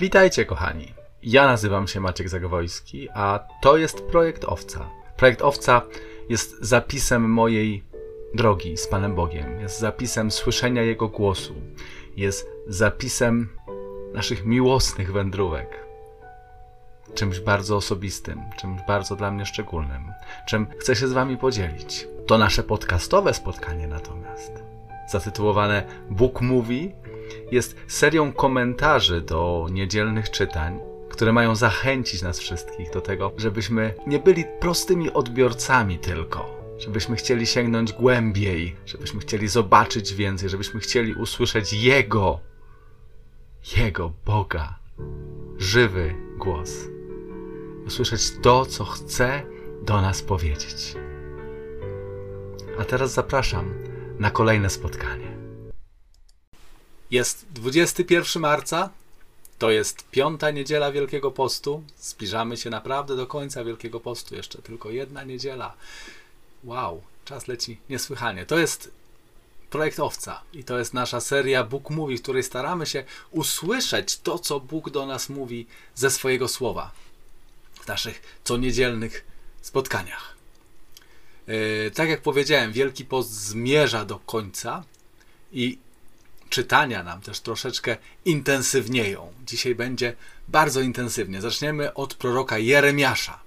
Witajcie, kochani. Ja nazywam się Maciek Zagowojski, a to jest projekt Owca. Projekt Owca jest zapisem mojej drogi z Panem Bogiem, jest zapisem słyszenia Jego głosu, jest zapisem naszych miłosnych wędrówek. Czymś bardzo osobistym, czymś bardzo dla mnie szczególnym, czym chcę się z Wami podzielić. To nasze podcastowe spotkanie natomiast, zatytułowane Bóg mówi, jest serią komentarzy do niedzielnych czytań, które mają zachęcić nas wszystkich do tego, żebyśmy nie byli prostymi odbiorcami tylko, żebyśmy chcieli sięgnąć głębiej, żebyśmy chcieli zobaczyć więcej, żebyśmy chcieli usłyszeć Jego, Jego Boga, żywy głos. Usłyszeć to, co chce do nas powiedzieć. A teraz zapraszam na kolejne spotkanie. Jest 21 marca, to jest piąta niedziela Wielkiego Postu. Zbliżamy się naprawdę do końca Wielkiego Postu. Jeszcze tylko jedna niedziela. Wow, czas leci niesłychanie. To jest projekt Owca i to jest nasza seria Bóg Mówi, w której staramy się usłyszeć to, co Bóg do nas mówi ze swojego słowa w naszych co niedzielnych spotkaniach. Yy, tak jak powiedziałem, Wielki Post zmierza do końca i czytania nam też troszeczkę intensywnieją. Dzisiaj będzie bardzo intensywnie. Zaczniemy od proroka Jeremiasza.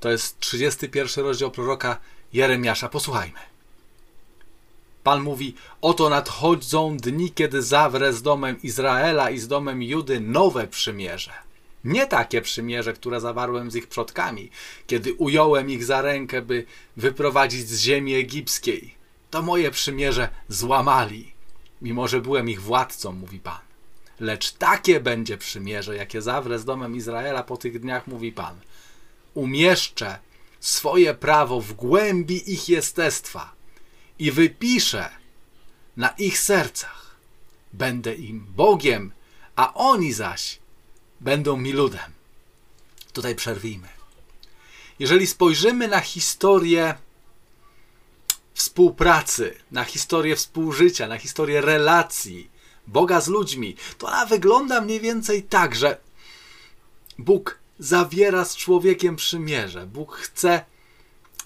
To jest 31 rozdział proroka Jeremiasza. Posłuchajmy. Pan mówi: Oto nadchodzą dni, kiedy zawrę z domem Izraela i z domem Judy nowe przymierze. Nie takie przymierze, które zawarłem z ich przodkami, kiedy ująłem ich za rękę, by wyprowadzić z ziemi egipskiej. To moje przymierze złamali mimo że byłem ich władcą, mówi Pan. Lecz takie będzie przymierze, jakie zawrę z domem Izraela po tych dniach, mówi Pan. Umieszczę swoje prawo w głębi ich jestestwa i wypiszę na ich sercach. Będę im Bogiem, a oni zaś będą mi ludem. Tutaj przerwijmy. Jeżeli spojrzymy na historię współpracy, na historię współżycia, na historię relacji Boga z ludźmi, to ona wygląda mniej więcej tak, że Bóg zawiera z człowiekiem przymierze. Bóg chce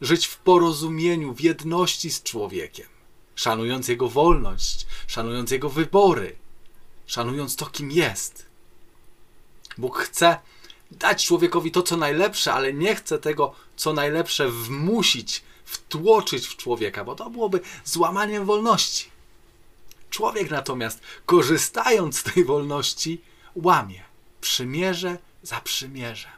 żyć w porozumieniu, w jedności z człowiekiem, szanując jego wolność, szanując jego wybory, szanując to, kim jest. Bóg chce dać człowiekowi to, co najlepsze, ale nie chce tego, co najlepsze, wmusić wtłoczyć w człowieka, bo to byłoby złamaniem wolności. Człowiek natomiast, korzystając z tej wolności, łamie przymierze za przymierze.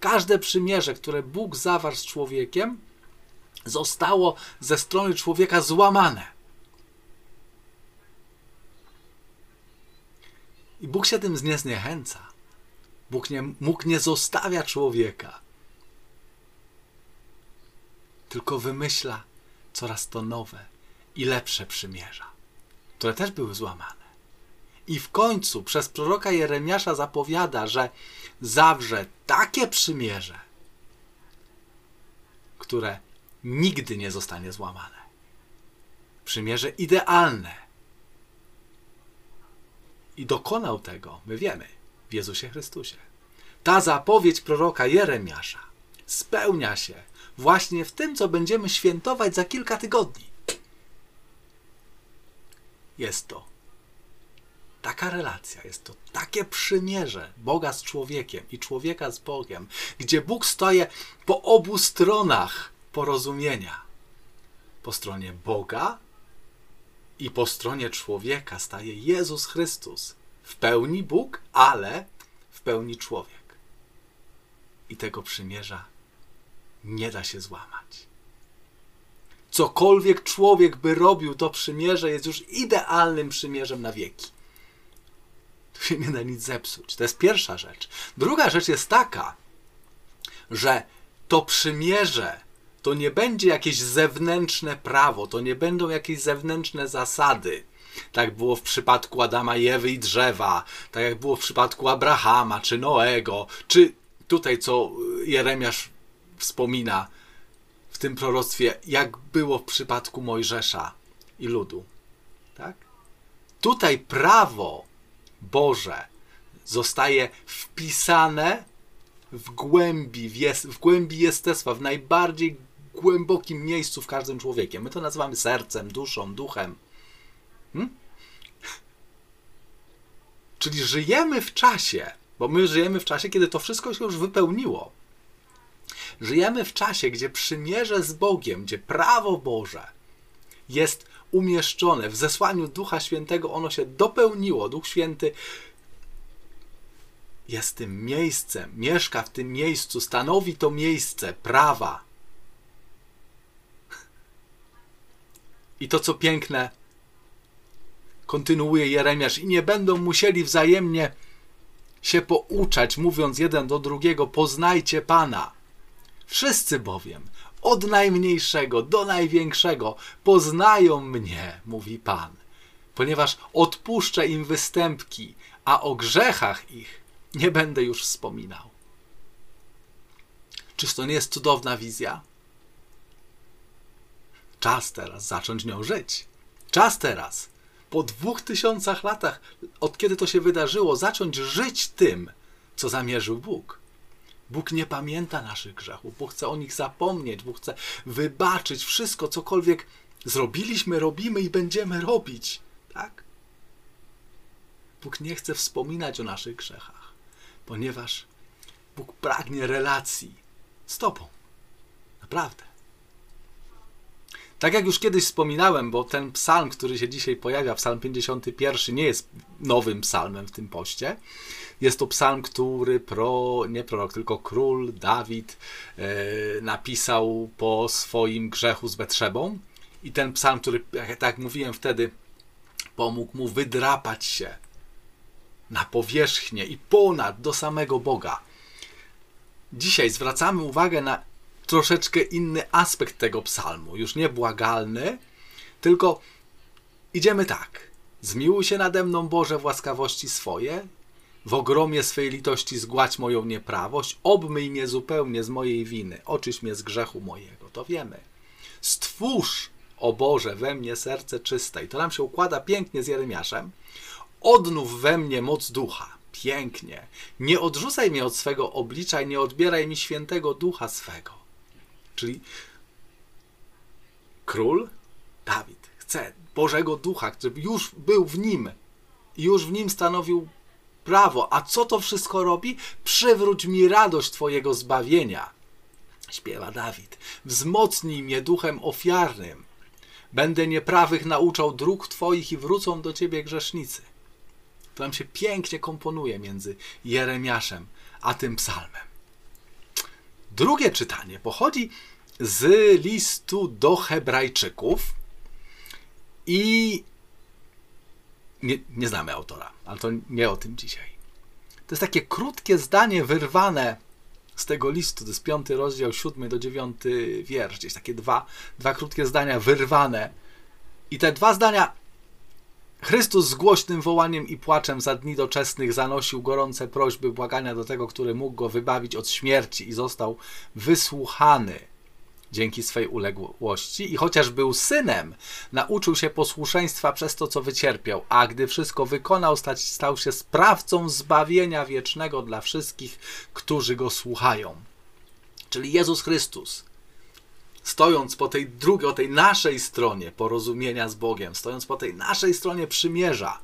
Każde przymierze, które Bóg zawarł z człowiekiem, zostało ze strony człowieka złamane. I Bóg się tym nie zniechęca. Bóg nie, Bóg nie zostawia człowieka tylko wymyśla coraz to nowe i lepsze przymierza, które też były złamane. I w końcu przez proroka Jeremiasza zapowiada, że zawrze takie przymierze, które nigdy nie zostanie złamane. Przymierze idealne. I dokonał tego, my wiemy, w Jezusie Chrystusie. Ta zapowiedź proroka Jeremiasza spełnia się właśnie w tym, co będziemy świętować za kilka tygodni. Jest to taka relacja, jest to takie przymierze Boga z człowiekiem i człowieka z Bogiem, gdzie Bóg stoi po obu stronach porozumienia. Po stronie Boga i po stronie człowieka staje Jezus Chrystus. W pełni Bóg, ale w pełni człowiek. I tego przymierza nie da się złamać. Cokolwiek człowiek by robił, to przymierze jest już idealnym przymierzem na wieki. Tu się nie da nic zepsuć. To jest pierwsza rzecz. Druga rzecz jest taka, że to przymierze to nie będzie jakieś zewnętrzne prawo, to nie będą jakieś zewnętrzne zasady. Tak było w przypadku Adama, Ewy i drzewa, tak jak było w przypadku Abrahama, czy Noego, czy tutaj co Jeremiasz wspomina w tym proroctwie, jak było w przypadku Mojżesza i ludu. Tak? Tutaj prawo Boże zostaje wpisane w głębi, w, jest, w głębi jestestwa, w najbardziej głębokim miejscu w każdym człowiekiem. My to nazywamy sercem, duszą, duchem. Hmm? Czyli żyjemy w czasie, bo my żyjemy w czasie, kiedy to wszystko się już wypełniło. Żyjemy w czasie, gdzie przymierze z Bogiem, gdzie prawo Boże jest umieszczone w zesłaniu Ducha Świętego, ono się dopełniło. Duch Święty jest tym miejscem, mieszka w tym miejscu, stanowi to miejsce prawa. I to, co piękne, kontynuuje Jeremiasz, i nie będą musieli wzajemnie się pouczać, mówiąc jeden do drugiego: Poznajcie Pana. Wszyscy bowiem, od najmniejszego do największego, poznają mnie, mówi Pan, ponieważ odpuszczę im występki, a o grzechach ich nie będę już wspominał. Czyż to nie jest cudowna wizja? Czas teraz zacząć nią żyć. Czas teraz, po dwóch tysiącach latach, od kiedy to się wydarzyło, zacząć żyć tym, co zamierzył Bóg. Bóg nie pamięta naszych grzechów, Bóg chce o nich zapomnieć, Bóg chce wybaczyć wszystko, cokolwiek zrobiliśmy, robimy i będziemy robić. Tak? Bóg nie chce wspominać o naszych grzechach, ponieważ Bóg pragnie relacji z Tobą. Naprawdę. Tak jak już kiedyś wspominałem, bo ten psalm, który się dzisiaj pojawia, psalm 51, nie jest nowym psalmem w tym poście. Jest to psalm, który pro, nie prorok, tylko król Dawid e, napisał po swoim grzechu z Betrzebą. I ten psalm, który, jak tak mówiłem wtedy, pomógł mu wydrapać się na powierzchnię i ponad do samego Boga. Dzisiaj zwracamy uwagę na troszeczkę inny aspekt tego psalmu, już nie błagalny, tylko idziemy tak. Zmiłuj się nade mną, Boże, w łaskawości swoje, w ogromie swej litości zgładź moją nieprawość, obmyj mnie zupełnie z mojej winy, oczyś mnie z grzechu mojego, to wiemy. Stwórz, o Boże, we mnie serce czyste. I to nam się układa pięknie z Jeremiaszem. Odnów we mnie moc ducha. Pięknie. Nie odrzucaj mnie od swego oblicza i nie odbieraj mi świętego ducha swego. Czyli król Dawid chce Bożego Ducha, który już był w nim i już w nim stanowił prawo. A co to wszystko robi? Przywróć mi radość Twojego zbawienia. Śpiewa Dawid. Wzmocnij mnie duchem ofiarnym. Będę nieprawych nauczał dróg Twoich i wrócą do Ciebie grzesznicy. To nam się pięknie komponuje między Jeremiaszem a tym psalmem. Drugie czytanie pochodzi z listu do Hebrajczyków i nie, nie znamy autora, ale to nie o tym dzisiaj. To jest takie krótkie zdanie wyrwane z tego listu, to jest piąty rozdział, siódmy do dziewiąty wiersz, gdzieś takie dwa, dwa krótkie zdania wyrwane. I te dwa zdania Chrystus z głośnym wołaniem i płaczem za dni doczesnych zanosił gorące prośby błagania do tego, który mógł go wybawić od śmierci i został wysłuchany dzięki swej uległości i chociaż był synem, nauczył się posłuszeństwa przez to, co wycierpiał, a gdy wszystko wykonał, stał się sprawcą zbawienia wiecznego dla wszystkich, którzy go słuchają. Czyli Jezus Chrystus, stojąc po tej drugiej, tej naszej stronie porozumienia z Bogiem, stojąc po tej naszej stronie przymierza,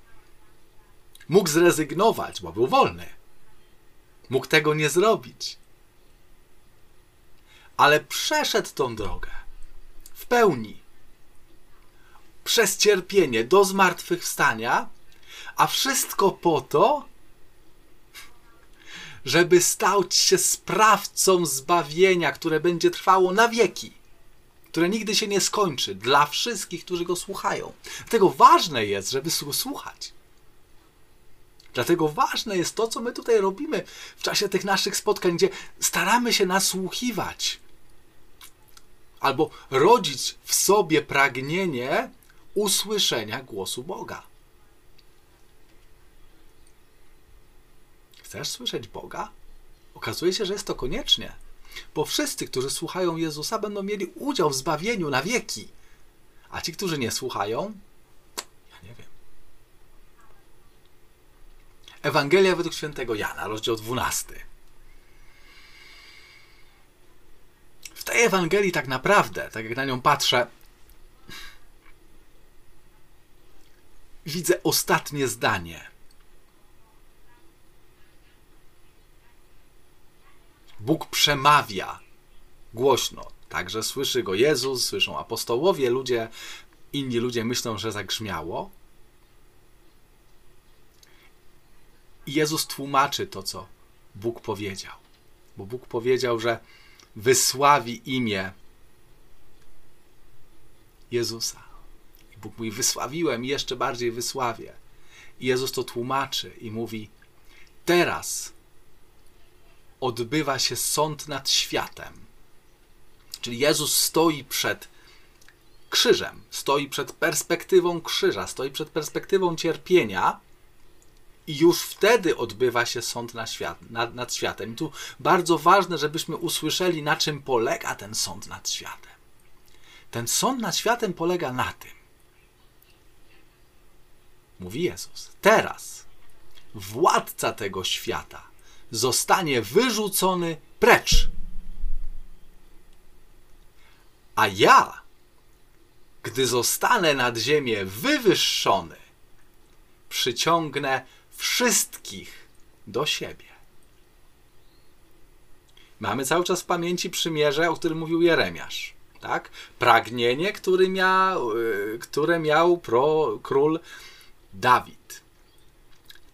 mógł zrezygnować, bo był wolny. Mógł tego nie zrobić ale przeszedł tą drogę w pełni. Przez cierpienie do zmartwychwstania, a wszystko po to, żeby stać się sprawcą zbawienia, które będzie trwało na wieki, które nigdy się nie skończy dla wszystkich, którzy go słuchają. Dlatego ważne jest, żeby słuchać. Dlatego ważne jest to, co my tutaj robimy w czasie tych naszych spotkań, gdzie staramy się nasłuchiwać albo rodzić w sobie pragnienie usłyszenia głosu Boga. Chcesz słyszeć Boga? Okazuje się, że jest to koniecznie, bo wszyscy, którzy słuchają Jezusa, będą mieli udział w zbawieniu na wieki, a ci, którzy nie słuchają, ja nie wiem. Ewangelia według świętego Jana, rozdział 12. W tej Ewangelii tak naprawdę, tak jak na nią patrzę, widzę ostatnie zdanie. Bóg przemawia głośno. Także słyszy go Jezus, słyszą apostołowie, ludzie, inni ludzie myślą, że zagrzmiało. I Jezus tłumaczy to, co Bóg powiedział. Bo Bóg powiedział, że wysławi imię Jezusa. I Bóg mówi: Wysławiłem i jeszcze bardziej wysławię. I Jezus to tłumaczy i mówi: Teraz odbywa się sąd nad światem. Czyli Jezus stoi przed krzyżem, stoi przed perspektywą krzyża, stoi przed perspektywą cierpienia. I już wtedy odbywa się sąd nad, świat, nad, nad światem. I tu bardzo ważne, żebyśmy usłyszeli, na czym polega ten sąd nad światem. Ten sąd nad światem polega na tym, mówi Jezus, teraz władca tego świata zostanie wyrzucony precz. A ja, gdy zostanę nad ziemię wywyższony, przyciągnę wszystkich do siebie. Mamy cały czas w pamięci przymierze, o którym mówił Jeremiasz. Tak? Pragnienie, który miał, y, które miał pro, król Dawid.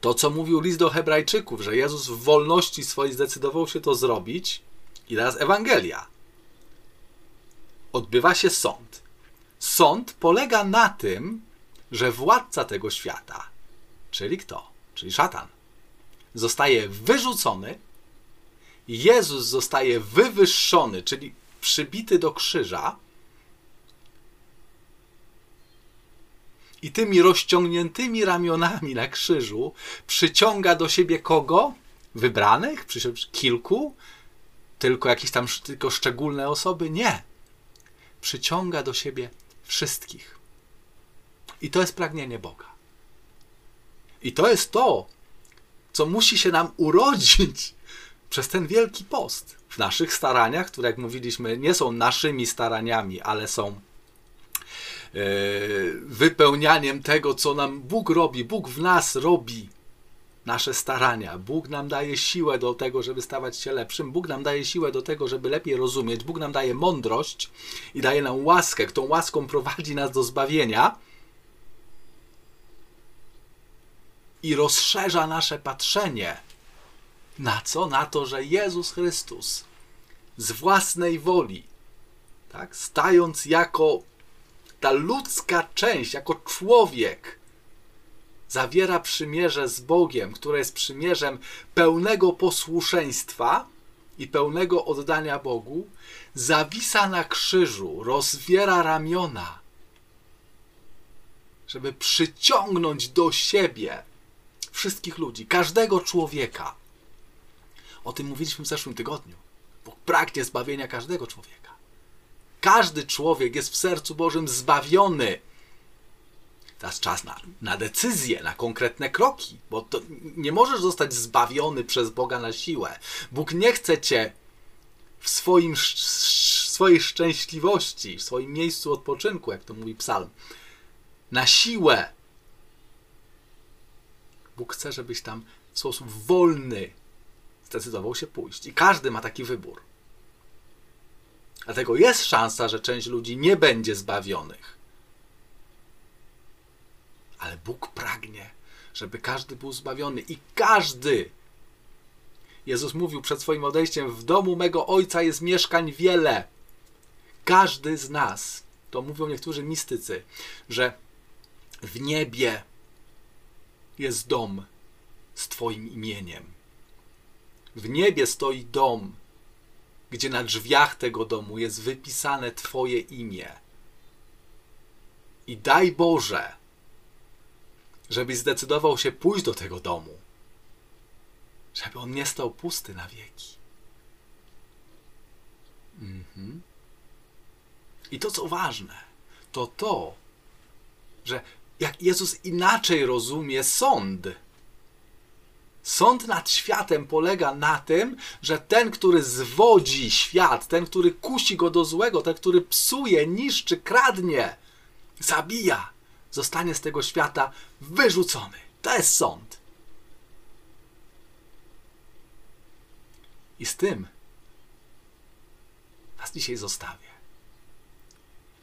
To, co mówił list do Hebrajczyków, że Jezus w wolności swojej zdecydował się to zrobić, i teraz Ewangelia. Odbywa się sąd. Sąd polega na tym, że władca tego świata, czyli kto? Czyli szatan, zostaje wyrzucony, Jezus zostaje wywyższony, czyli przybity do krzyża, i tymi rozciągniętymi ramionami na krzyżu przyciąga do siebie kogo? Wybranych? Kilku? Tylko jakieś tam tylko szczególne osoby? Nie. Przyciąga do siebie wszystkich. I to jest pragnienie Boga. I to jest to, co musi się nam urodzić przez ten wielki post. W naszych staraniach, które, jak mówiliśmy, nie są naszymi staraniami, ale są wypełnianiem tego, co nam Bóg robi, Bóg w nas robi nasze starania. Bóg nam daje siłę do tego, żeby stawać się lepszym. Bóg nam daje siłę do tego, żeby lepiej rozumieć. Bóg nam daje mądrość i daje nam łaskę. Tą łaską prowadzi nas do zbawienia i rozszerza nasze patrzenie. Na co? Na to, że Jezus Chrystus z własnej woli, tak, stając jako ta ludzka część, jako człowiek, zawiera przymierze z Bogiem, które jest przymierzem pełnego posłuszeństwa i pełnego oddania Bogu, zawisa na krzyżu, rozwiera ramiona, żeby przyciągnąć do siebie wszystkich ludzi, każdego człowieka. O tym mówiliśmy w zeszłym tygodniu. Bóg pragnie zbawienia każdego człowieka. Każdy człowiek jest w sercu Bożym zbawiony. Teraz czas na, na decyzję, na konkretne kroki, bo nie możesz zostać zbawiony przez Boga na siłę. Bóg nie chce cię w swoim, swojej szczęśliwości, w swoim miejscu odpoczynku, jak to mówi psalm, na siłę. Bóg chce, żebyś tam w sposób wolny zdecydował się pójść. I każdy ma taki wybór. Dlatego jest szansa, że część ludzi nie będzie zbawionych. Ale Bóg pragnie, żeby każdy był zbawiony i każdy. Jezus mówił przed swoim odejściem: W domu mego ojca jest mieszkań wiele. Każdy z nas, to mówią niektórzy mistycy, że w niebie jest dom z Twoim imieniem. W niebie stoi dom gdzie na drzwiach tego domu jest wypisane Twoje imię. I daj Boże, żebyś zdecydował się pójść do tego domu, żeby on nie stał pusty na wieki. Mhm. I to, co ważne, to to, że jak Jezus inaczej rozumie sąd, Sąd nad światem polega na tym, że ten, który zwodzi świat, ten, który kusi go do złego, ten, który psuje, niszczy, kradnie, zabija, zostanie z tego świata wyrzucony. To jest sąd. I z tym Was dzisiaj zostawię.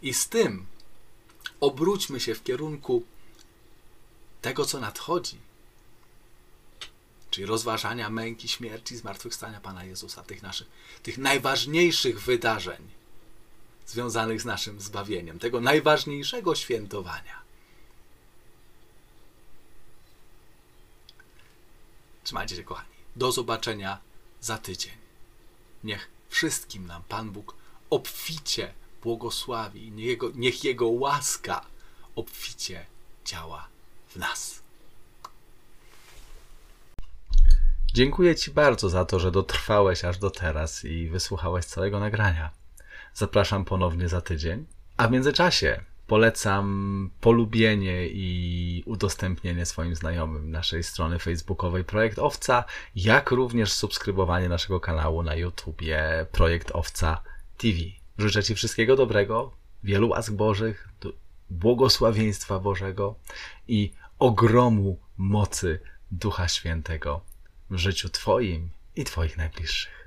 I z tym obróćmy się w kierunku tego, co nadchodzi, czyli rozważania męki, śmierci, zmartwychwstania Pana Jezusa, tych naszych, tych najważniejszych wydarzeń związanych z naszym zbawieniem, tego najważniejszego świętowania. Trzymajcie się, kochani. Do zobaczenia za tydzień. Niech wszystkim nam Pan Bóg obficie błogosławi. Niech Jego, niech Jego łaska obficie działa w nas. Dziękuję Ci bardzo za to, że dotrwałeś aż do teraz i wysłuchałeś całego nagrania. Zapraszam ponownie za tydzień. A w międzyczasie polecam polubienie i udostępnienie swoim znajomym naszej strony facebookowej Projekt Owca, jak również subskrybowanie naszego kanału na YouTubie Projekt Owca TV. Życzę Ci wszystkiego dobrego, wielu łask Bożych, błogosławieństwa Bożego i ogromu mocy Ducha Świętego w życiu Twoim i Twoich najbliższych.